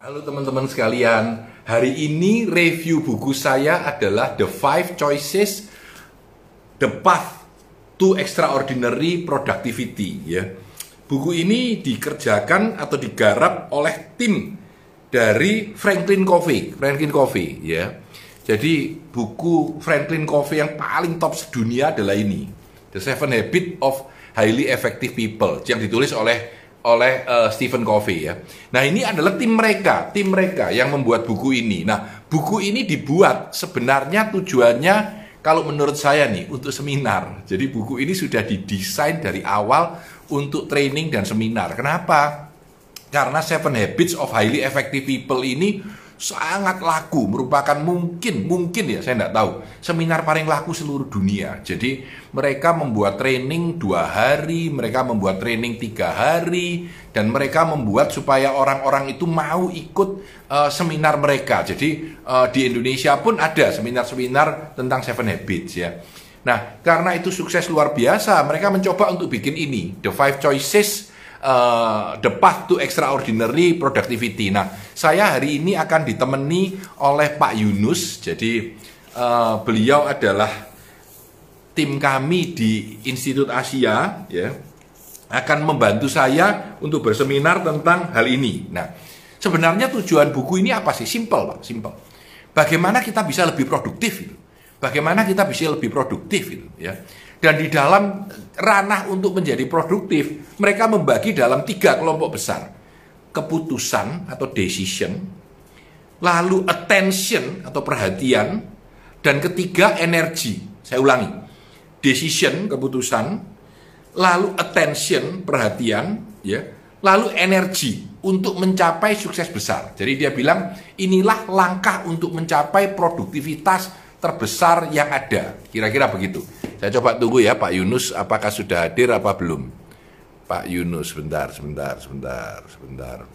Halo teman-teman sekalian, hari ini review buku saya adalah The Five Choices The Path to Extraordinary Productivity ya. Buku ini dikerjakan atau digarap oleh tim dari Franklin Covey, Franklin Covey ya. Jadi buku Franklin Covey yang paling top sedunia adalah ini, The Seven Habits of Highly Effective People yang ditulis oleh oleh uh, Stephen Covey ya. Nah ini adalah tim mereka, tim mereka yang membuat buku ini. Nah buku ini dibuat sebenarnya tujuannya kalau menurut saya nih untuk seminar. Jadi buku ini sudah didesain dari awal untuk training dan seminar. Kenapa? Karena Seven Habits of Highly Effective People ini sangat laku, merupakan mungkin, mungkin ya, saya tidak tahu, seminar paling laku seluruh dunia. Jadi mereka membuat training dua hari, mereka membuat training tiga hari, dan mereka membuat supaya orang-orang itu mau ikut uh, seminar mereka. Jadi uh, di Indonesia pun ada seminar-seminar tentang Seven Habits ya. Nah, karena itu sukses luar biasa, mereka mencoba untuk bikin ini, The Five Choices uh, the path to extraordinary productivity. Nah, saya hari ini akan ditemani oleh Pak Yunus. Jadi uh, beliau adalah tim kami di Institut Asia, ya, akan membantu saya untuk berseminar tentang hal ini. Nah, sebenarnya tujuan buku ini apa sih? Simple, Pak, simple. Bagaimana kita bisa lebih produktif? Gitu. Bagaimana kita bisa lebih produktif? Gitu, ya dan di dalam ranah untuk menjadi produktif, mereka membagi dalam tiga kelompok besar. Keputusan atau decision, lalu attention atau perhatian, dan ketiga energi. Saya ulangi, decision, keputusan, lalu attention, perhatian, ya, lalu energi untuk mencapai sukses besar. Jadi dia bilang, inilah langkah untuk mencapai produktivitas terbesar yang ada. Kira-kira begitu. Saya coba tunggu ya Pak Yunus, apakah sudah hadir apa belum? Pak Yunus, sebentar, sebentar, sebentar, sebentar.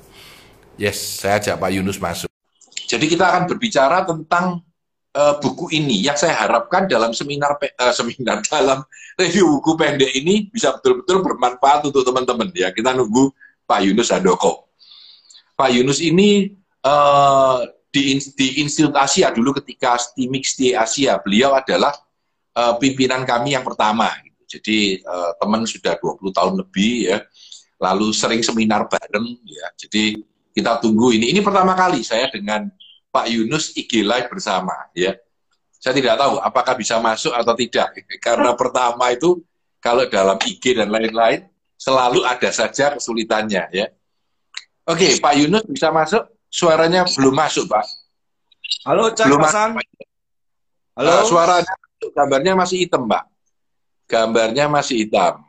Yes, saya ajak Pak Yunus masuk. Jadi kita akan berbicara tentang uh, buku ini yang saya harapkan dalam seminar uh, seminar dalam review buku pendek ini bisa betul-betul bermanfaat untuk teman-teman ya. Kita nunggu Pak Yunus Handoko. Pak Yunus ini uh, di, di Institut Asia dulu ketika Stimix di Asia, beliau adalah uh, pimpinan kami yang pertama. Gitu. Jadi uh, teman sudah 20 tahun lebih ya, lalu sering seminar bareng ya. Jadi kita tunggu ini. Ini pertama kali saya dengan Pak Yunus IG Live bersama ya. Saya tidak tahu apakah bisa masuk atau tidak karena pertama itu kalau dalam IG dan lain-lain selalu ada saja kesulitannya ya. Oke, Pak Yunus bisa masuk? Suaranya belum masuk, Pak. Halo, Cak belum Hasan. Halo. Uh, suaranya gambarnya masih hitam, Mbak. Gambarnya masih hitam.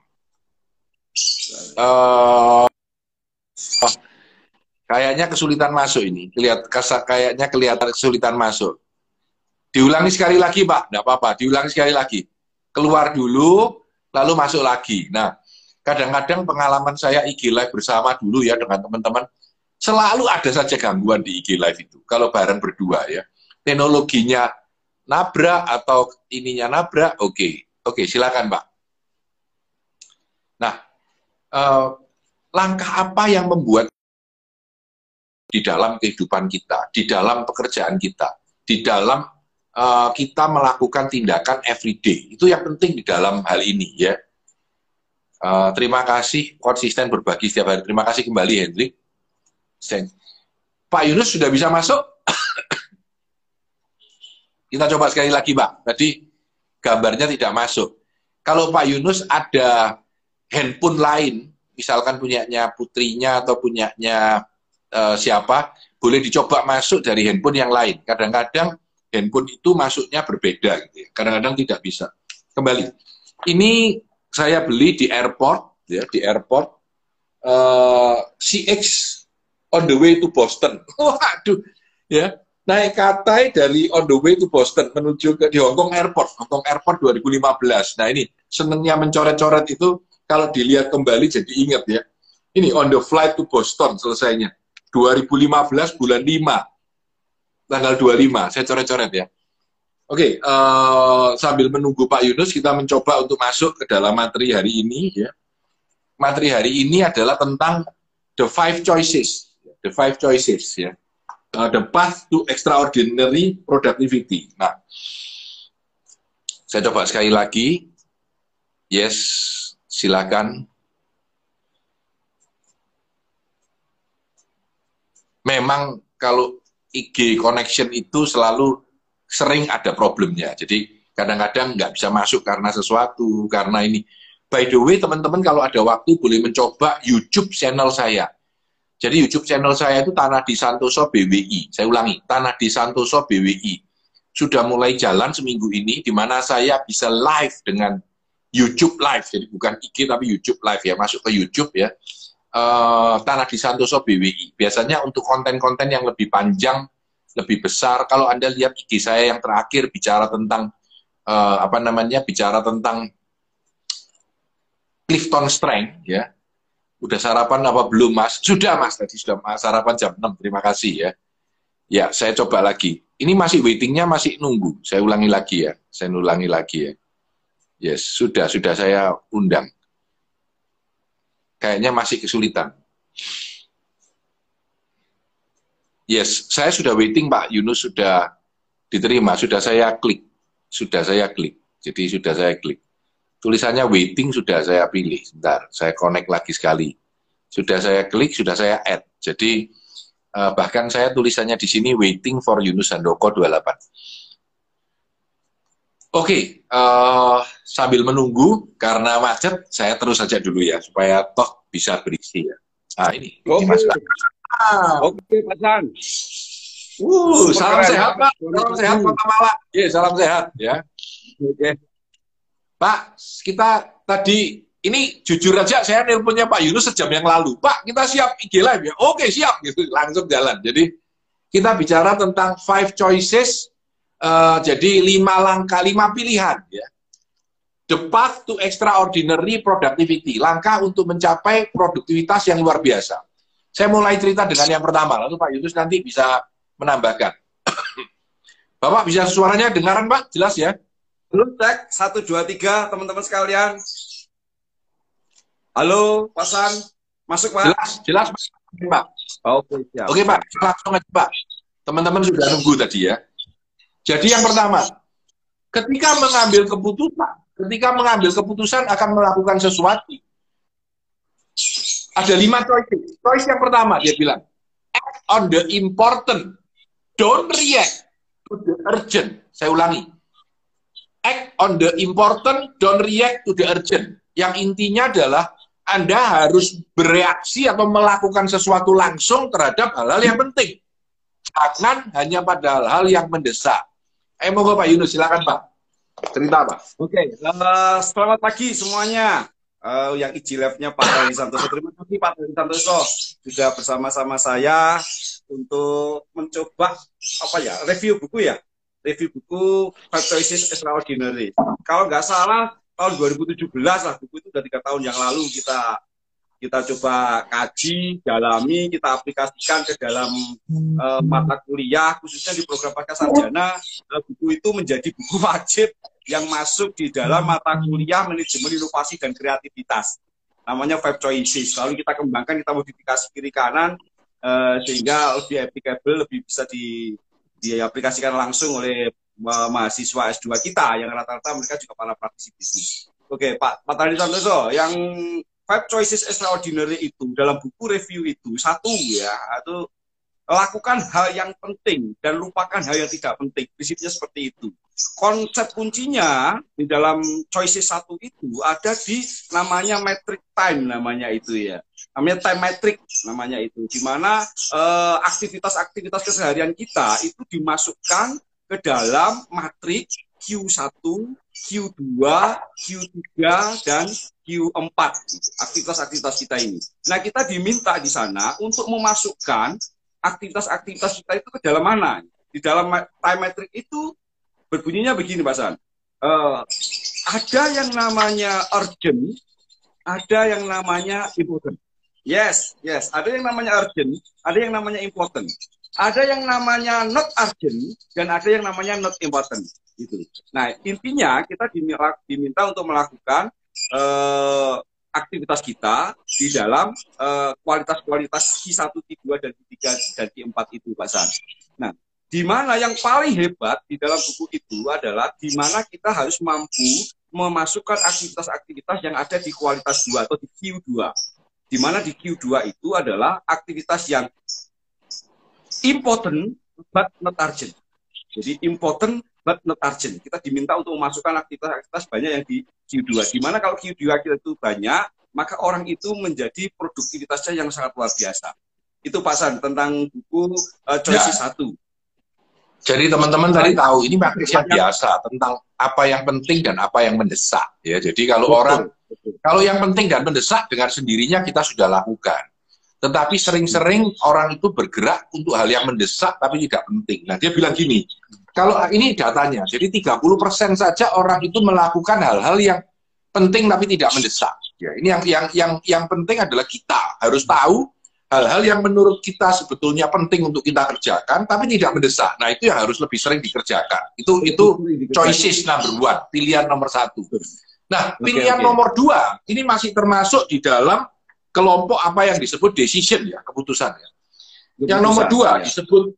Uh, oh, kayaknya kesulitan masuk ini. Lihat kayaknya kelihatan kesulitan masuk. Diulangi sekali lagi, Pak. Tidak apa-apa. Diulangi sekali lagi. Keluar dulu, lalu masuk lagi. Nah, kadang-kadang pengalaman saya IG Live bersama dulu ya dengan teman-teman, selalu ada saja gangguan di IG Live itu. Kalau bareng berdua ya. Teknologinya nabrak atau ininya nabrak, oke. Okay. Oke, okay, silakan Pak. Nah, eh, langkah apa yang membuat di dalam kehidupan kita, di dalam pekerjaan kita, di dalam uh, kita melakukan tindakan everyday. Itu yang penting di dalam hal ini ya. Uh, terima kasih konsisten berbagi setiap hari. Terima kasih kembali Hendrik. Pak Yunus sudah bisa masuk? Kita coba sekali lagi, Pak. Tadi gambarnya tidak masuk. Kalau Pak Yunus ada handphone lain, misalkan punyanya putrinya atau punyanya uh, siapa, boleh dicoba masuk dari handphone yang lain. Kadang-kadang handphone itu masuknya berbeda, gitu ya. kadang-kadang tidak bisa. Kembali, ini saya beli di airport, ya di airport uh, eh, CX on the way to Boston. Waduh, ya naik katai dari on the way to Boston menuju ke di Hong Kong Airport, Hong Kong Airport 2015. Nah ini senengnya mencoret-coret itu kalau dilihat kembali jadi ingat ya. Ini on the flight to Boston selesainya. 2015 bulan 5. Tanggal 25, saya coret-coret ya. Oke, okay, uh, eh, sambil menunggu Pak Yunus, kita mencoba untuk masuk ke dalam materi hari ini. Ya. Materi hari ini adalah tentang the five choices. The five choices ya uh, the path to extraordinary productivity. Nah, saya coba sekali lagi. Yes, silakan. Memang kalau IG connection itu selalu sering ada problemnya. Jadi kadang-kadang nggak bisa masuk karena sesuatu, karena ini. By the way, teman-teman kalau ada waktu boleh mencoba YouTube channel saya. Jadi YouTube channel saya itu Tanah di Santoso BWI. Saya ulangi, Tanah di Santoso BWI. Sudah mulai jalan seminggu ini, di mana saya bisa live dengan YouTube live. Jadi bukan IG tapi YouTube live ya, masuk ke YouTube ya. Uh, Tanah di Santoso BWI. Biasanya untuk konten-konten yang lebih panjang, lebih besar. Kalau Anda lihat IG saya yang terakhir bicara tentang uh, apa namanya bicara tentang Clifton Strength ya. Udah sarapan apa belum Mas? Sudah Mas, tadi sudah mas, sarapan jam 6. Terima kasih ya. Ya, saya coba lagi. Ini masih waitingnya masih nunggu. Saya ulangi lagi ya. Saya ulangi lagi ya. Yes, sudah sudah saya undang. Kayaknya masih kesulitan. Yes, saya sudah waiting Pak Yunus sudah diterima, sudah saya klik sudah saya klik. Jadi sudah saya klik. Tulisannya waiting sudah saya pilih. Sebentar, saya connect lagi sekali. Sudah saya klik, sudah saya add. Jadi uh, bahkan saya tulisannya di sini waiting for Yunus Handoko 28. Oke, okay, uh, eh, sambil menunggu karena macet, saya terus saja dulu ya supaya toh bisa berisi ya. Nah ini, Oke, okay. Mas. Ah. Oke, okay, Pak San. Uh, salam sehat Pak. Salam sehat Pak Mala. Yeah, salam sehat ya. Oke. Pak, kita tadi ini jujur aja saya nelponnya Pak Yunus sejam yang lalu. Pak, kita siap IG live ya. Oke, siap gitu. Langsung jalan. Jadi kita bicara tentang five choices uh, jadi lima langkah, lima pilihan ya. The path to extraordinary productivity. Langkah untuk mencapai produktivitas yang luar biasa. Saya mulai cerita dengan yang pertama, lalu Pak Yunus nanti bisa menambahkan. Bapak bisa suaranya dengaran Pak? Jelas ya? Belum cek, satu, dua, tiga, teman-teman sekalian. Halo, Pasan. Masuk Pak? Jelas, jelas Pak. Oke, siap. Oke Pak, langsung aja Pak. Teman-teman sudah nunggu tadi ya. Jadi yang pertama, ketika mengambil keputusan, ketika mengambil keputusan akan melakukan sesuatu, ada lima choice. Choice yang pertama, dia bilang, act on the important Don't react to the urgent. Saya ulangi. Act on the important, don't react to the urgent. Yang intinya adalah Anda harus bereaksi atau melakukan sesuatu langsung terhadap hal-hal yang penting. Jangan hanya pada hal-hal yang mendesak. Eh, mau Pak Yunus, silakan Pak. Cerita Pak. Oke, okay. uh, eh, selamat pagi semuanya. Uh, yang IJ Live-nya Pak Dani Santoso. Terima kasih Pak Dani Santoso sudah bersama-sama saya untuk mencoba apa ya review buku ya review buku Five Choices Extraordinary. Kalau nggak salah tahun 2017 lah buku itu udah tiga tahun yang lalu kita kita coba kaji, dalami, kita aplikasikan ke dalam uh, mata kuliah, khususnya di program pasca sarjana, uh, buku itu menjadi buku wajib yang masuk di dalam mata kuliah manajemen inovasi dan kreativitas. Namanya Five Choices. Lalu kita kembangkan, kita modifikasi kiri kanan, uh, sehingga lebih applicable, lebih bisa di, diaplikasikan langsung oleh uh, mahasiswa S2 kita yang rata-rata mereka juga para praktisi bisnis. Oke, Pak Pak Tadi Santoso, yang Five Choices Extraordinary itu dalam buku review itu satu ya, atau lakukan hal yang penting dan lupakan hal yang tidak penting. Prinsipnya seperti itu. Konsep kuncinya di dalam choices satu itu ada di namanya metric time namanya itu ya namanya time metric namanya itu di mana uh, aktivitas-aktivitas keseharian kita itu dimasukkan ke dalam matrik Q1, Q2, Q3 dan Q4 aktivitas-aktivitas kita ini. Nah, kita diminta di sana untuk memasukkan aktivitas-aktivitas kita itu ke dalam mana? Di dalam time metric itu berbunyinya begini, Pak San. Uh, ada yang namanya urgent, ada yang namanya important. Yes, yes. Ada yang namanya urgent, ada yang namanya important. Ada yang namanya not urgent dan ada yang namanya not important. Gitu. Nah, intinya kita diminta untuk melakukan uh, aktivitas kita di dalam kualitas-kualitas uh, Q1, Q2, dan Q3 dan Q4 itu, Pak San. Nah, di mana yang paling hebat di dalam buku itu adalah di mana kita harus mampu memasukkan aktivitas-aktivitas yang ada di kualitas 2 atau di Q2. Di mana di Q2 itu adalah aktivitas yang important but not urgent. Jadi important but not urgent. Kita diminta untuk memasukkan aktivitas-aktivitas banyak yang di Q2. Di mana kalau Q2 kita itu banyak, maka orang itu menjadi produktivitasnya yang sangat luar biasa. Itu pasan tentang buku uh, Choices ya. 1. Jadi teman-teman tadi tahu ini materi yang biasa tentang apa yang penting dan apa yang mendesak ya. Jadi kalau betul, orang betul. kalau yang penting dan mendesak dengan sendirinya kita sudah lakukan. Tetapi sering-sering orang itu bergerak untuk hal yang mendesak tapi tidak penting. Nah, dia bilang gini, kalau ini datanya, jadi 30% saja orang itu melakukan hal-hal yang penting tapi tidak mendesak. Ya, ini yang yang yang yang penting adalah kita harus tahu hal-hal yang menurut kita sebetulnya penting untuk kita kerjakan tapi tidak mendesak. Nah itu yang harus lebih sering dikerjakan. Itu itu choices number one, pilihan nomor satu. Nah pilihan okay, nomor dua ini masih termasuk di dalam kelompok apa yang disebut decision ya keputusan ya. Yang nomor dua ya. disebut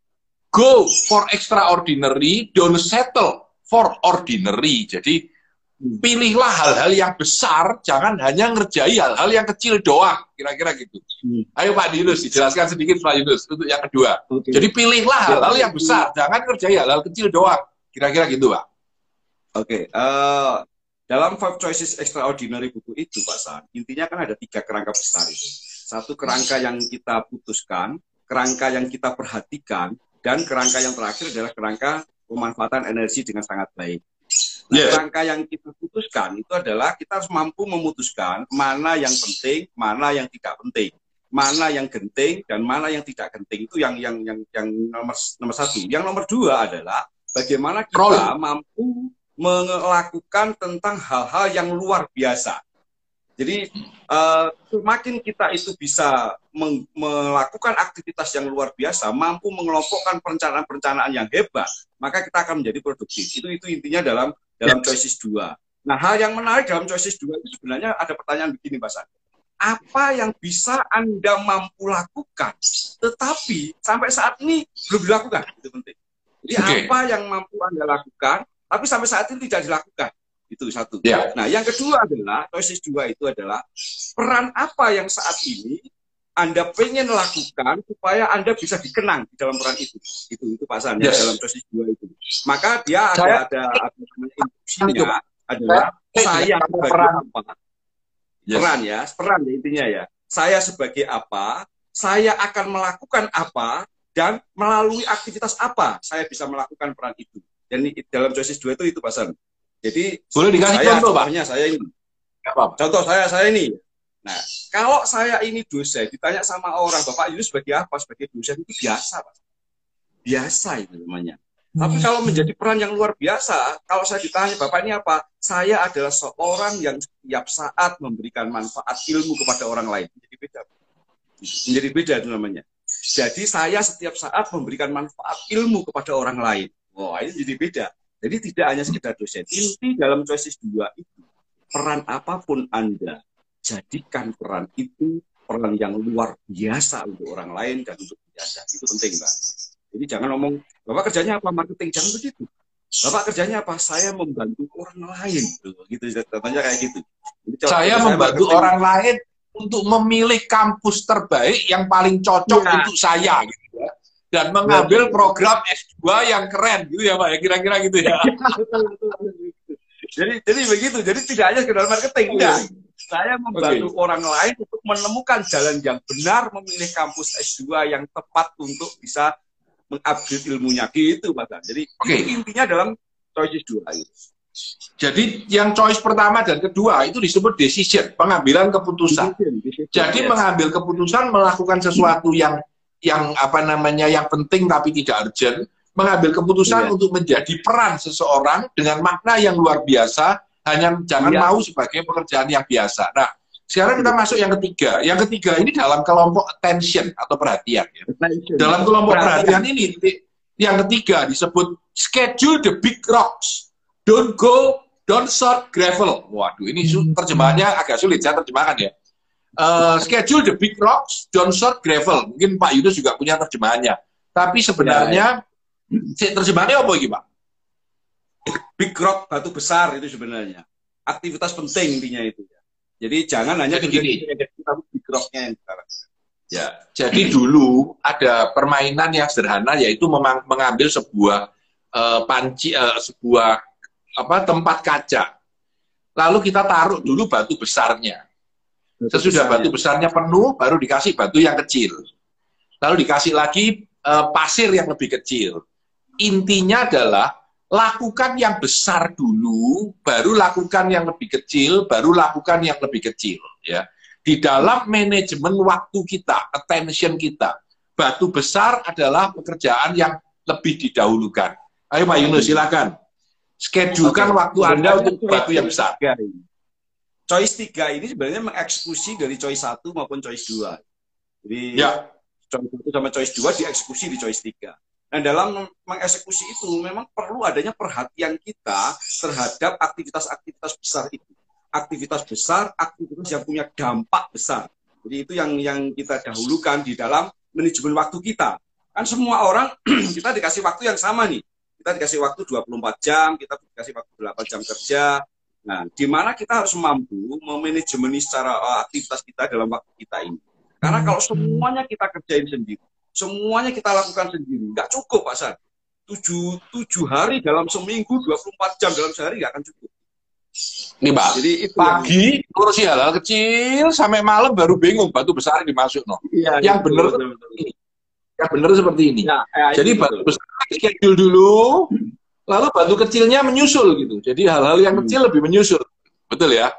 go for extraordinary, don't settle for ordinary. Jadi pilihlah hal-hal yang besar, jangan hanya ngerjai hal-hal yang kecil doang, kira-kira gitu. Hmm. Ayo Pak Yunus, dijelaskan sedikit Pak Yunus untuk yang kedua. Okay. Jadi pilihlah hal-hal yang besar, jangan ngerjai hal-hal kecil doang, kira-kira gitu Pak. Oke, okay. uh, dalam Five Choices Extraordinary buku itu Pak San, intinya kan ada tiga kerangka besar itu. Satu kerangka yang kita putuskan, kerangka yang kita perhatikan, dan kerangka yang terakhir adalah kerangka pemanfaatan energi dengan sangat baik. Nah, yeah. rangka yang kita putuskan itu adalah kita harus mampu memutuskan mana yang penting, mana yang tidak penting, mana yang genting dan mana yang tidak genting itu yang yang yang yang nomor nomor satu. Yang nomor dua adalah bagaimana kita Roll. mampu melakukan tentang hal-hal yang luar biasa. Jadi uh, semakin kita itu bisa melakukan aktivitas yang luar biasa, mampu mengelompokkan perencanaan-perencanaan yang hebat, maka kita akan menjadi produktif. Itu itu intinya dalam dalam choices 2. Nah, hal yang menarik dalam choices 2 itu sebenarnya ada pertanyaan begini, Pak Sandi. Apa yang bisa Anda mampu lakukan, tetapi sampai saat ini belum dilakukan? Itu penting. Jadi okay. apa yang mampu Anda lakukan, tapi sampai saat ini tidak dilakukan? Itu satu. Yeah. Nah, yang kedua adalah, choices 2 itu adalah peran apa yang saat ini anda pengen lakukan supaya Anda bisa dikenang di dalam peran itu. Itu itu Pak San, yes. dalam choices dua itu. Maka dia ada ada, ada instruksinya adalah saya sebagai peran. apa? Yes. Peran ya, peran ya intinya ya. Saya sebagai apa? Saya akan melakukan apa dan melalui aktivitas apa saya bisa melakukan peran itu. Dan dalam choices dua itu itu Pak San. Jadi boleh dikasih saya, contoh, Pak? Saya ini. Contoh saya saya ini Nah, kalau saya ini dosen, ditanya sama orang, Bapak Yunus sebagai apa? Sebagai dosen itu biasa, Pak. Biasa itu namanya. Hmm. Tapi kalau menjadi peran yang luar biasa, kalau saya ditanya, Bapak ini apa? Saya adalah seorang yang setiap saat memberikan manfaat ilmu kepada orang lain. Menjadi beda. Menjadi beda itu namanya. Jadi saya setiap saat memberikan manfaat ilmu kepada orang lain. Wah, ini jadi beda. Jadi tidak hanya sekedar dosen. Inti dalam choices dua itu, peran apa pun Anda jadikan peran itu peran yang luar biasa untuk orang lain dan untuk biasa. Itu penting mbak jadi jangan ngomong bapak kerjanya apa? Marketing. Jangan begitu. Bapak kerjanya apa? Saya membantu orang lain. Gitu gitu contohnya kayak gitu. Jadi, saya membantu saya orang lain untuk memilih kampus terbaik yang paling cocok ya. untuk saya gitu ya dan mengambil program S2 yang keren gitu ya Pak ya kira-kira gitu ya. jadi jadi begitu. Jadi tidak hanya sekedar marketing enggak. Saya membantu okay. orang lain untuk menemukan jalan yang benar, memilih kampus S2 yang tepat untuk bisa mengupgrade ilmunya gitu, Pak. Jadi okay. intinya dalam choices dua itu. Jadi yang choice pertama dan kedua itu disebut decision, pengambilan keputusan. Decision, decision, Jadi yes. mengambil keputusan melakukan sesuatu yang yang apa namanya yang penting tapi tidak urgent, mengambil keputusan yes. untuk menjadi peran seseorang dengan makna yang luar biasa hanya jangan ya. mau sebagai pekerjaan yang biasa. Nah, sekarang kita masuk yang ketiga. Yang ketiga ini dalam kelompok attention atau perhatian. Ya. Dalam kelompok perhatian. perhatian ini, yang ketiga disebut schedule the big rocks. Don't go don't short gravel. Waduh, ini terjemahannya agak sulit saya terjemahkan ya. Uh, schedule the big rocks, don't short gravel. Mungkin Pak Yunus juga punya terjemahannya. Tapi sebenarnya ya, ya. terjemahannya apa ini Pak? Big rock batu besar itu sebenarnya. Aktivitas penting intinya itu. Jadi jangan hanya jadi gini, big rocknya yang sekarang. Ya, jadi dulu ada permainan yang sederhana yaitu memang mengambil sebuah uh, panci uh, sebuah apa tempat kaca. Lalu kita taruh dulu batu besarnya. Sesudah batu besarnya penuh, baru dikasih batu yang kecil. Lalu dikasih lagi uh, pasir yang lebih kecil. Intinya adalah lakukan yang besar dulu, baru lakukan yang lebih kecil, baru lakukan yang lebih kecil. Ya, di dalam manajemen waktu kita, attention kita, batu besar adalah pekerjaan yang lebih didahulukan. Ayo Pak Yunus, silakan. Schedulekan waktu Anda untuk batu yang besar. Choice 3 ini sebenarnya mengeksekusi dari choice 1 maupun choice 2. Jadi ya. choice 1 sama choice 2 dieksekusi di choice 3. Nah, dalam mengeksekusi itu memang perlu adanya perhatian kita terhadap aktivitas-aktivitas besar itu. Aktivitas besar, aktivitas yang punya dampak besar. Jadi itu yang yang kita dahulukan di dalam manajemen waktu kita. Kan semua orang kita dikasih waktu yang sama nih kita dikasih waktu 24 jam, kita dikasih waktu 8 jam kerja. Nah, di mana kita harus mampu memanajemeni secara uh, aktivitas kita dalam waktu kita ini. Karena kalau semuanya kita kerjain sendiri, semuanya kita lakukan sendiri, nggak cukup Pak San. 7, 7 hari dalam seminggu, 24 jam dalam sehari nggak akan cukup. Nih Pak, Jadi itu pagi yang... ngurusi hal-hal kecil, sampai malam baru bingung batu besar dimasuk. No. Iya, yang iya, benar ini Ya benar seperti ini. Ya, ya, Jadi batu besar schedule dulu, lalu batu kecilnya menyusul gitu. Jadi hal-hal yang kecil lebih menyusul. Betul ya?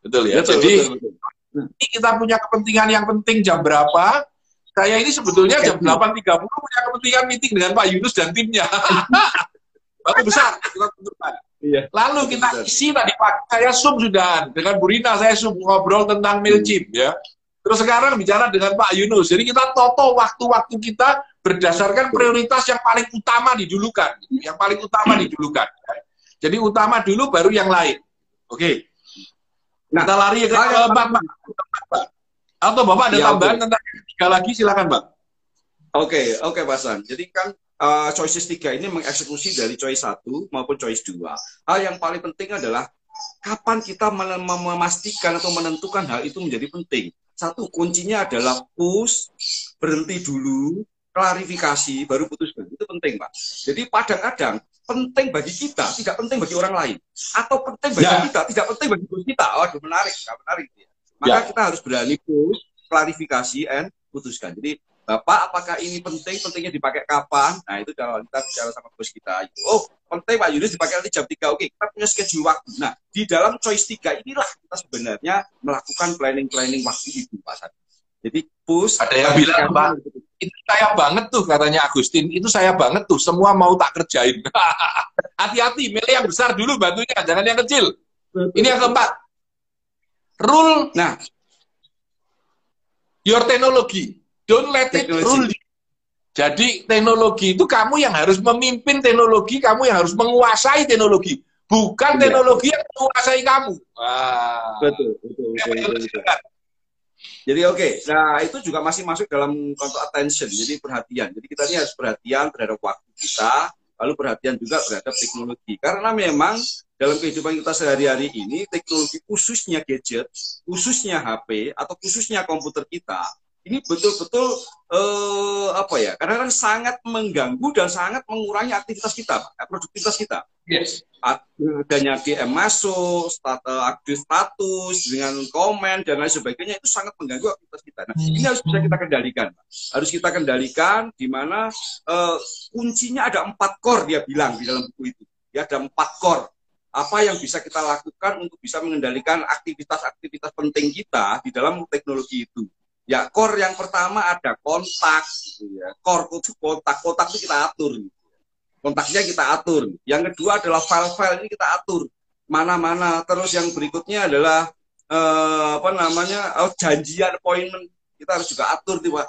Betul ya. Betul, Jadi betul, betul. ini kita punya kepentingan yang penting jam berapa? Saya ini sebetulnya jam 8.30 punya kepentingan meeting dengan Pak Yunus dan timnya. batu besar kita tentukan. Iya. Lalu kita isi tadi Pak, saya sum sudah dengan Burina saya sum ngobrol tentang Milchip ya. Terus sekarang bicara dengan Pak Yunus. Jadi kita toto waktu-waktu kita berdasarkan prioritas yang paling utama didulukan. Yang paling utama didulukan. Jadi utama dulu baru yang lain. Oke. Nah, kita lari ke uh, Bapak. Atau Bapak ada ya, tambahan okay. tentang tiga lagi silakan Pak. Oke, okay, oke okay, Pak San. Jadi kan uh, choices tiga ini mengeksekusi dari choice satu maupun choice dua. Hal yang paling penting adalah kapan kita memastikan atau menentukan hal itu menjadi penting. Satu kuncinya adalah push, berhenti dulu, klarifikasi, baru putuskan. Itu penting, Pak. Jadi kadang-kadang penting bagi kita, tidak penting bagi orang lain. Atau penting bagi ya. kita, tidak penting bagi kita. Waduh, menarik, tidak menarik. Ya. Maka ya. kita harus berani push, klarifikasi, and putuskan. Jadi Bapak, apakah ini penting? Pentingnya dipakai kapan? Nah, itu kalau kita bicara sama bos kita. Oh, penting Pak Yunus dipakai nanti jam 3. Oke, kita punya schedule waktu. Nah, di dalam choice 3 inilah kita sebenarnya melakukan planning-planning waktu itu, Pak Sadi. Jadi, push. Ada yang bilang, Pak, itu saya banget tuh, katanya Agustin. Itu saya banget tuh, semua mau tak kerjain. Hati-hati, milih yang besar dulu bantunya, jangan yang kecil. Ini yang keempat. Rule, nah, your technology Don't let it rule. Jadi teknologi itu kamu yang harus memimpin teknologi, kamu yang harus menguasai teknologi, bukan ya. teknologi yang menguasai kamu. Wah. Betul, betul, betul, betul, betul. Jadi oke, okay. nah itu juga masih masuk dalam konteks attention, jadi perhatian. Jadi kita ini harus perhatian terhadap waktu kita, lalu perhatian juga terhadap teknologi. Karena memang dalam kehidupan kita sehari-hari ini, teknologi khususnya gadget, khususnya HP, atau khususnya komputer kita, ini betul-betul eh, apa ya? Karena kan sangat mengganggu dan sangat mengurangi aktivitas kita, produktivitas kita. Yes. Adanya DM masuk, start, uh, update status dengan komen dan lain sebagainya itu sangat mengganggu aktivitas kita. Nah, ini harus bisa kita kendalikan. Harus kita kendalikan di mana uh, kuncinya ada empat core dia bilang di dalam buku itu. Ya ada empat core apa yang bisa kita lakukan untuk bisa mengendalikan aktivitas-aktivitas penting kita di dalam teknologi itu. Ya, core yang pertama ada kontak, gitu ya. Kontak, kontak itu kita atur. Gitu. Kontaknya kita atur. Yang kedua adalah file-file ini kita atur. Mana-mana. Terus yang berikutnya adalah eh, apa namanya oh, janjian appointment kita harus juga atur, Pak.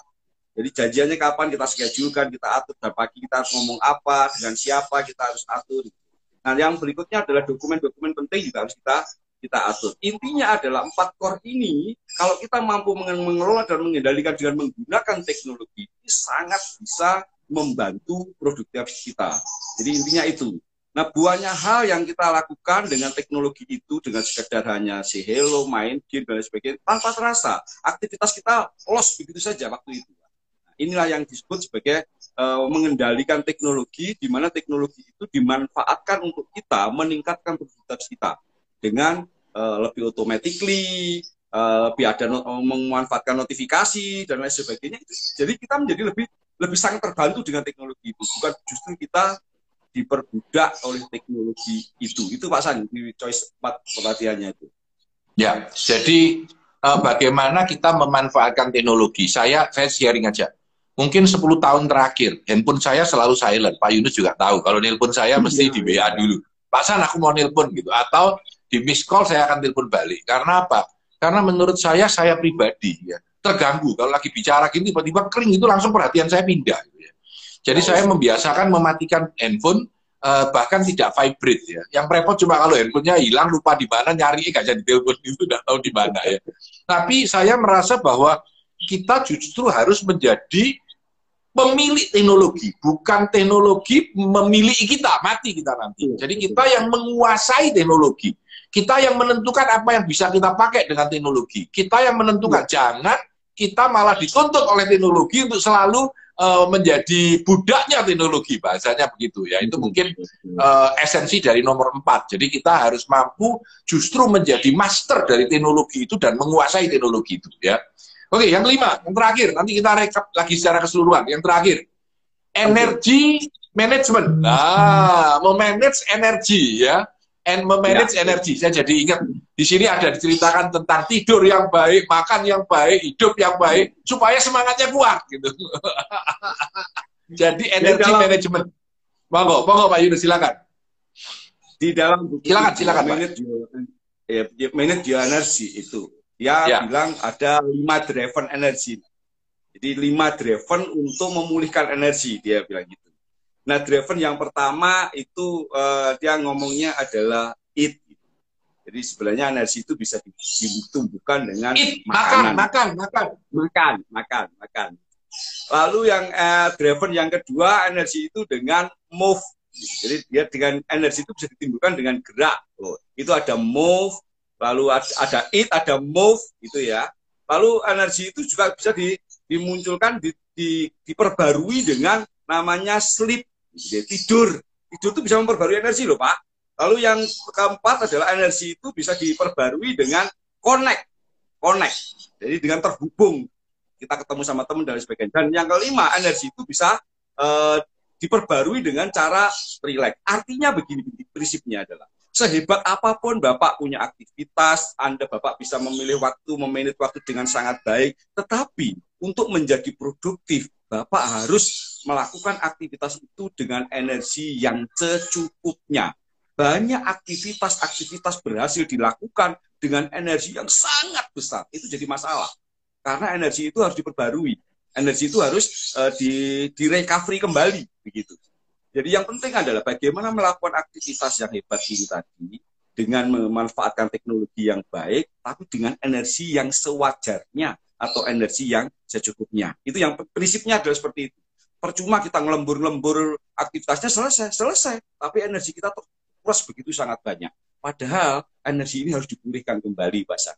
Jadi janjiannya kapan kita schedulekan, kita atur. Dan pagi kita harus ngomong apa, dengan siapa kita harus atur. Nah, yang berikutnya adalah dokumen-dokumen penting juga harus kita kita atur. Intinya adalah empat core ini, kalau kita mampu mengelola dan mengendalikan dengan menggunakan teknologi, ini sangat bisa membantu produktivitas kita. Jadi intinya itu. Nah, buahnya hal yang kita lakukan dengan teknologi itu, dengan sekedar hanya si hello, main game, dan sebagainya, tanpa terasa, aktivitas kita lost begitu saja waktu itu. Inilah yang disebut sebagai uh, mengendalikan teknologi, di mana teknologi itu dimanfaatkan untuk kita meningkatkan produktivitas kita dengan uh, lebih automatically, uh, lebih ada no memanfaatkan notifikasi dan lain sebagainya. Jadi kita menjadi lebih lebih sangat terbantu dengan teknologi itu, bukan justru kita diperbudak oleh teknologi itu. Itu Pak San, di choice 4 pelatihannya itu. Ya, jadi uh, bagaimana kita memanfaatkan teknologi. Saya saya sharing aja. Mungkin 10 tahun terakhir, handphone saya selalu silent. Pak Yunus juga tahu, kalau nelpon saya mesti di WA dulu. Pak San, aku mau nelpon gitu. Atau di miss call saya akan telepon balik. Karena apa? Karena menurut saya, saya pribadi ya terganggu. Kalau lagi bicara gini, tiba-tiba kering itu langsung perhatian saya pindah. Gitu ya. Jadi saya membiasakan mematikan handphone uh, bahkan tidak vibrate ya. Yang repot cuma kalau handphonenya hilang lupa di mana nyari gak jadi telepon itu udah tahu di mana ya. Tapi saya merasa bahwa kita justru harus menjadi pemilik teknologi, bukan teknologi memiliki kita, mati kita nanti. Jadi kita yang menguasai teknologi. Kita yang menentukan apa yang bisa kita pakai dengan teknologi. Kita yang menentukan. Jangan kita malah dituntut oleh teknologi untuk selalu uh, menjadi budaknya teknologi. Bahasanya begitu ya. Itu mungkin uh, esensi dari nomor empat. Jadi kita harus mampu justru menjadi master dari teknologi itu dan menguasai teknologi itu ya. Oke yang kelima yang terakhir. Nanti kita rekap lagi secara keseluruhan. Yang terakhir energi management. Nah memanage energi ya and memanage ya. energi. Saya jadi ingat di sini ada diceritakan tentang tidur yang baik, makan yang baik, hidup yang baik, supaya semangatnya kuat gitu. jadi energi dalam, manajemen. Monggo, monggo Pak Yunus silakan. Di dalam buku silakan, silakan manage, ya, manage energi itu, ya, ya bilang ada lima driven energi. Jadi lima driven untuk memulihkan energi dia bilang gitu. Nah, driven yang pertama itu uh, dia ngomongnya adalah eat. Jadi sebenarnya energi itu bisa ditumbuhkan dengan eat, makanan. Makan, makan, makan, makan, makan. Lalu yang uh, driven yang kedua energi itu dengan move. Jadi dia dengan energi itu bisa ditimbulkan dengan gerak. Oh, itu ada move, lalu ada, ada eat, ada move, itu ya. Lalu energi itu juga bisa di, dimunculkan, di, di, diperbarui dengan namanya sleep tidur. Tidur itu bisa memperbarui energi loh Pak. Lalu yang keempat adalah energi itu bisa diperbarui dengan connect. Connect. Jadi dengan terhubung. Kita ketemu sama teman dan sebagainya. Dan yang kelima, energi itu bisa uh, diperbarui dengan cara relax. Artinya begini, prinsipnya adalah sehebat apa pun Bapak punya aktivitas, Anda Bapak bisa memilih waktu, memanage waktu dengan sangat baik, tetapi untuk menjadi produktif, Bapak harus melakukan aktivitas itu dengan energi yang secukupnya. Banyak aktivitas-aktivitas berhasil dilakukan dengan energi yang sangat besar. Itu jadi masalah. Karena energi itu harus diperbarui. Energi itu harus uh, di, di recovery kembali. begitu. Jadi yang penting adalah bagaimana melakukan aktivitas yang hebat ini tadi dengan memanfaatkan teknologi yang baik, tapi dengan energi yang sewajarnya atau energi yang secukupnya. Itu yang prinsipnya adalah seperti itu. Percuma kita ngelembur-lembur aktivitasnya selesai, selesai. Tapi energi kita terus begitu sangat banyak. Padahal energi ini harus dipulihkan kembali, Pak Sa.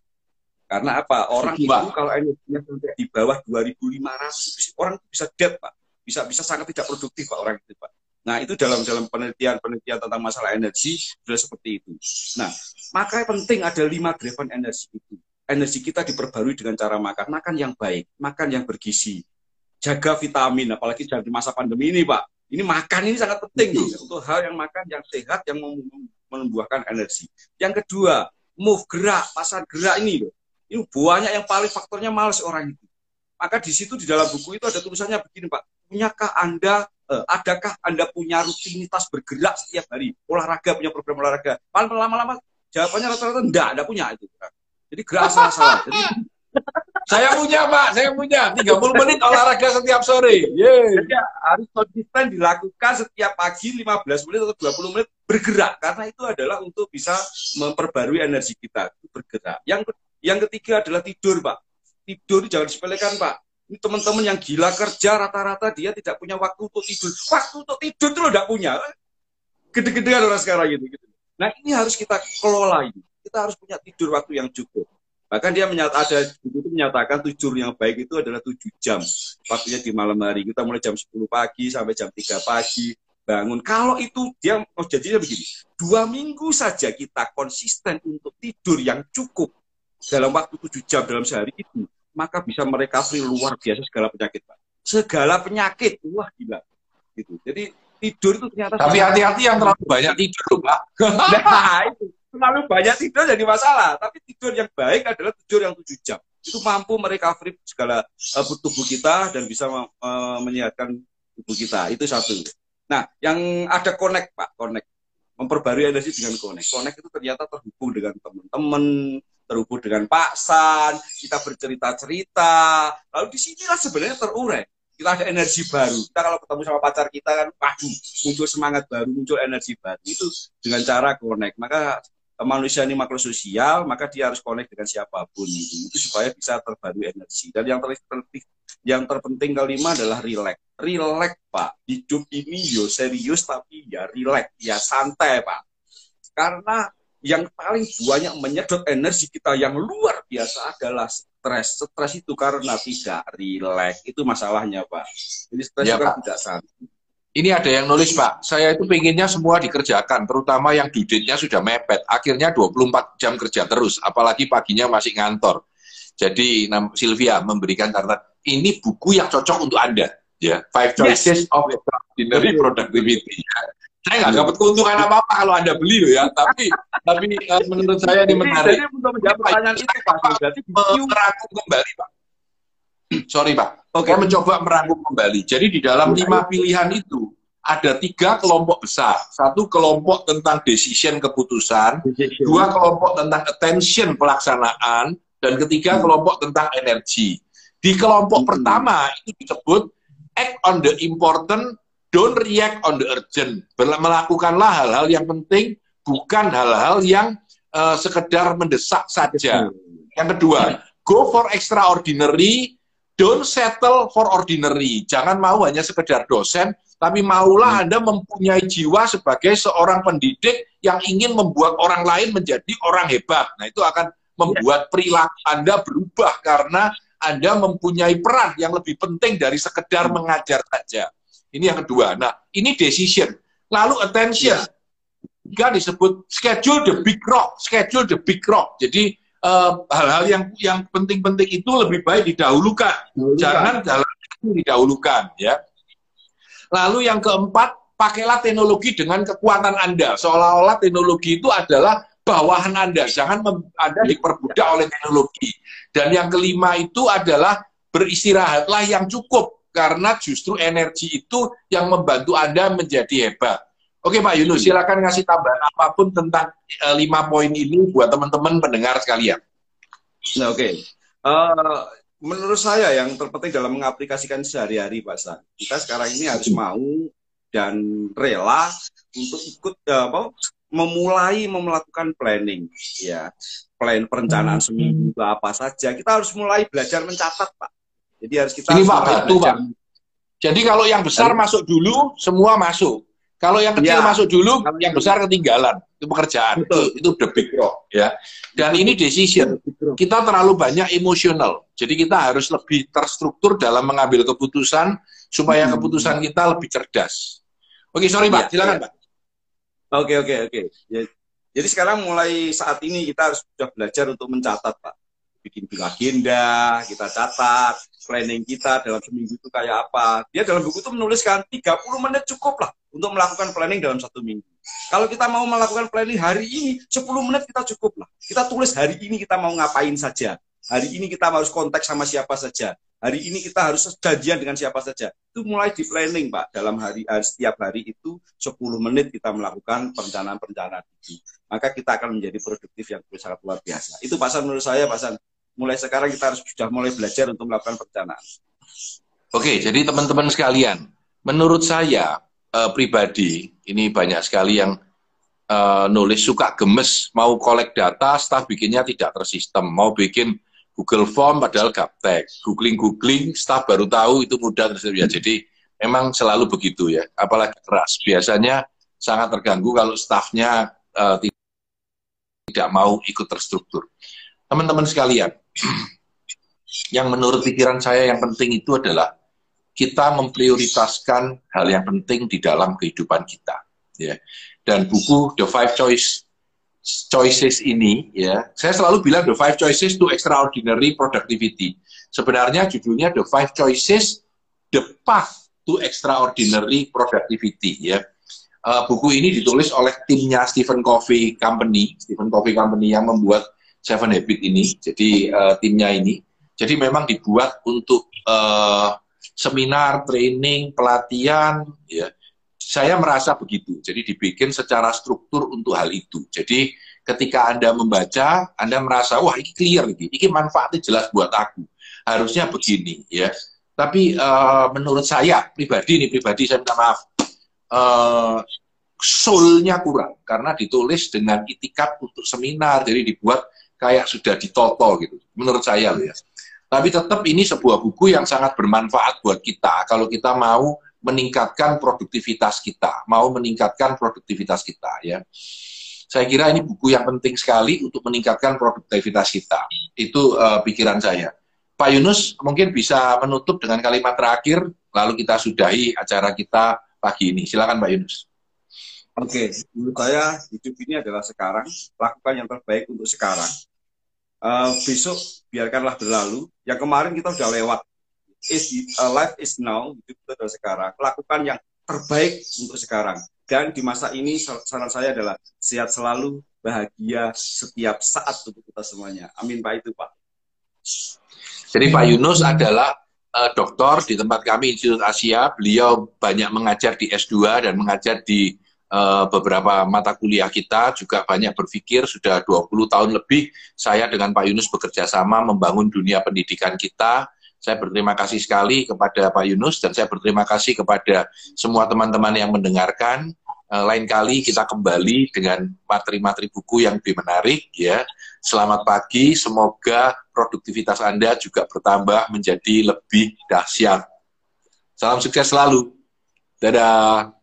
Karena apa? Orang itu kalau energinya sampai di bawah 2.500, orang bisa dead, Pak. Bisa bisa sangat tidak produktif, Pak, orang itu, Pak. Nah, itu dalam dalam penelitian-penelitian tentang masalah energi sudah seperti itu. Nah, maka penting ada lima driven energi itu energi kita diperbarui dengan cara makan. Makan yang baik, makan yang bergizi. Jaga vitamin, apalagi di masa pandemi ini, Pak. Ini makan ini sangat penting untuk hal yang makan yang sehat, yang membuahkan energi. Yang kedua, move, gerak, pasar gerak ini loh. Ini banyak yang paling faktornya males orang itu. Maka di situ di dalam buku itu ada tulisannya begini, Pak. Punyakah Anda, eh, adakah Anda punya rutinitas bergerak setiap hari? Olahraga, punya program olahraga. Paling lama-lama jawabannya rata-rata enggak, enggak punya itu. Jadi gerak salah-salah. Jadi saya punya Pak, saya punya 30 menit olahraga setiap sore. Yeah. Jadi harus konsisten dilakukan setiap pagi 15 menit atau 20 menit bergerak karena itu adalah untuk bisa memperbarui energi kita bergerak. Yang yang ketiga adalah tidur, Pak. Tidur jangan disepelekan, Pak. Ini teman-teman yang gila kerja rata-rata dia tidak punya waktu untuk tidur. Waktu untuk tidur itu tidak punya. Gede-gedean orang sekarang gitu, gitu. Nah ini harus kita kelola ini. Kita harus punya tidur waktu yang cukup. Bahkan dia menyat, ada itu menyatakan tidur yang baik itu adalah tujuh jam. Waktunya di malam hari. Kita mulai jam 10 pagi sampai jam 3 pagi bangun. Kalau itu dia oh, jadinya begini, dua minggu saja kita konsisten untuk tidur yang cukup dalam waktu tujuh jam dalam sehari itu, maka bisa mereka free luar biasa segala penyakit, Pak. Segala penyakit, wah gila. Gitu. Jadi tidur itu ternyata tapi hati-hati yang terlalu banyak tidur, Pak. nah, itu terlalu banyak tidur jadi masalah. Tapi tidur yang baik adalah tidur yang tujuh jam. Itu mampu merecovery segala uh, tubuh kita dan bisa uh, menyehatkan tubuh kita. Itu satu. Nah, yang ada connect, Pak, connect. Memperbarui energi dengan connect. Connect itu ternyata terhubung dengan teman-teman, terhubung dengan Pak San, kita bercerita-cerita. Lalu di sinilah sebenarnya terurai. Kita ada energi baru. Kita kalau ketemu sama pacar kita kan, waduh, muncul semangat baru, muncul energi baru. Itu dengan cara connect. Maka manusia ini makhluk sosial, maka dia harus connect dengan siapa pun itu, itu supaya bisa terbaru energi. Dan yang terpenting, yang terpenting kelima adalah relax relax pak. Hidup ini yo serius tapi ya relax ya santai pak. Karena yang paling banyak menyedot energi kita yang luar biasa adalah stres. Stres itu karena tidak relax itu masalahnya pak. Jadi stres ya, kan tidak santai ini ada yang nulis Pak, saya itu pengennya semua dikerjakan, terutama yang duditnya sudah mepet. Akhirnya 24 jam kerja terus, apalagi paginya masih ngantor. Jadi Sylvia memberikan catatan, ini buku yang cocok untuk Anda ya five choices yes. of extraordinary productivity saya nggak dapat keuntungan apa apa kalau anda beli loh ya tapi tapi uh, menurut saya ini menarik jadi untuk menjawab pertanyaan itu pak berarti merangkum kembali pak sorry pak okay. saya mencoba merangkum kembali jadi di dalam lima pilihan itu ada tiga kelompok besar satu kelompok tentang decision keputusan decision. dua kelompok tentang attention pelaksanaan dan ketiga hmm. kelompok tentang energi di kelompok hmm. pertama itu disebut act on the important, don't react on the urgent. Melakukanlah hal-hal yang penting, bukan hal-hal yang uh, sekedar mendesak saja. Yang kedua, go for extraordinary, don't settle for ordinary. Jangan mau hanya sekedar dosen, tapi maulah hmm. Anda mempunyai jiwa sebagai seorang pendidik yang ingin membuat orang lain menjadi orang hebat. Nah, itu akan membuat perilaku Anda berubah karena anda mempunyai peran yang lebih penting dari sekedar hmm. mengajar saja. Ini yang kedua. Nah, ini decision. Lalu attention. Juga disebut schedule the big rock, schedule the big rock. Jadi hal-hal uh, yang yang penting-penting itu lebih baik didahulukan. Dahulukan. Jangan jalan itu didahulukan ya. Lalu yang keempat, pakailah teknologi dengan kekuatan Anda. Seolah-olah teknologi itu adalah bawahan Anda. Jangan Anda diperbudak oleh teknologi. Dan yang kelima itu adalah beristirahatlah yang cukup karena justru energi itu yang membantu Anda menjadi hebat. Oke Pak Yunus, silakan ngasih tambahan apa pun tentang uh, lima poin ini buat teman-teman pendengar sekalian. Nah, Oke, okay. uh, eh, menurut saya yang terpenting dalam mengaplikasikan sehari-hari Pak San, kita sekarang ini harus mau dan rela untuk ikut uh, apa, memulai melakukan planning ya. Plan perencanaan hmm. seminggu apa saja. Kita harus mulai belajar mencatat pak. Jadi harus kita ini pak batu pak. Jadi kalau yang besar masuk dulu semua masuk kalau yang kecil ya, masuk dulu yang besar ketinggalan. Itu pekerjaan. Betul. itu itu the big rock ya. Dan ini decision. Kita terlalu banyak emosional jadi kita harus lebih terstruktur dalam mengambil keputusan supaya hmm. keputusan kita lebih cerdas. Oke sorry pak ya, silakan ya. pak Oke oke oke. Ya, jadi sekarang mulai saat ini kita harus sudah belajar untuk mencatat pak, bikin agenda, kita catat planning kita dalam seminggu itu kayak apa. Dia dalam buku itu menuliskan 30 menit cukup lah untuk melakukan planning dalam satu minggu. Kalau kita mau melakukan planning hari ini, 10 menit kita cukup lah. Kita tulis hari ini kita mau ngapain saja. Hari ini kita harus kontak sama siapa saja hari ini kita harus janjian dengan siapa saja. Itu mulai di planning, Pak. Dalam hari, setiap hari itu 10 menit kita melakukan perencanaan-perencanaan itu. Maka kita akan menjadi produktif yang sangat luar biasa. Itu Pak San menurut saya, Pak San. Mulai sekarang kita harus sudah mulai belajar untuk melakukan perencanaan. Oke, jadi teman-teman sekalian, menurut saya uh, pribadi, ini banyak sekali yang uh, nulis suka gemes, mau kolek data, staff bikinnya tidak tersistem, mau bikin Google Form padahal gaptek, googling-googling, staff baru tahu itu mudah tersedia. Jadi memang selalu begitu ya, apalagi keras. Biasanya sangat terganggu kalau staffnya uh, tidak mau ikut terstruktur. Teman-teman sekalian, yang menurut pikiran saya yang penting itu adalah kita memprioritaskan hal yang penting di dalam kehidupan kita. Ya. Dan buku The Five Choice choices ini ya saya selalu bilang the five choices to extraordinary productivity sebenarnya judulnya the five choices the path to extraordinary productivity ya uh, buku ini ditulis oleh timnya Stephen Covey Company Stephen Covey Company yang membuat Seven Habit ini jadi uh, timnya ini jadi memang dibuat untuk uh, seminar training pelatihan ya saya merasa begitu. Jadi dibikin secara struktur untuk hal itu. Jadi ketika Anda membaca, Anda merasa, wah ini clear, ini, ini manfaatnya jelas buat aku. Harusnya begini, ya. Tapi uh, menurut saya pribadi nih, pribadi saya minta maaf, uh, soulnya kurang karena ditulis dengan itikat untuk seminar, jadi dibuat kayak sudah ditoto gitu. Menurut saya loh ya. Tapi tetap ini sebuah buku yang sangat bermanfaat buat kita kalau kita mau meningkatkan produktivitas kita, mau meningkatkan produktivitas kita ya. Saya kira ini buku yang penting sekali untuk meningkatkan produktivitas kita. Itu uh, pikiran saya. Pak Yunus mungkin bisa menutup dengan kalimat terakhir, lalu kita sudahi acara kita pagi ini. Silakan Pak Yunus. Oke, menurut saya hidup ini adalah sekarang, lakukan yang terbaik untuk sekarang. Uh, besok biarkanlah berlalu. Yang kemarin kita sudah lewat, is uh, life is now hidup itu adalah sekarang. Lakukan yang terbaik untuk sekarang. Dan di masa ini saran saya adalah sehat selalu bahagia setiap saat untuk kita semuanya. Amin pak itu pak. Jadi Pak Yunus adalah uh, doktor di tempat kami Institut Asia. Beliau banyak mengajar di S2 dan mengajar di beberapa mata kuliah kita juga banyak berpikir sudah 20 tahun lebih saya dengan Pak Yunus bekerja sama membangun dunia pendidikan kita saya berterima kasih sekali kepada Pak Yunus dan saya berterima kasih kepada semua teman-teman yang mendengarkan. Uh, lain kali kita kembali dengan materi-materi buku yang lebih menarik ya. Selamat pagi, semoga produktivitas Anda juga bertambah menjadi lebih dahsyat. Salam sukses selalu. Dadah.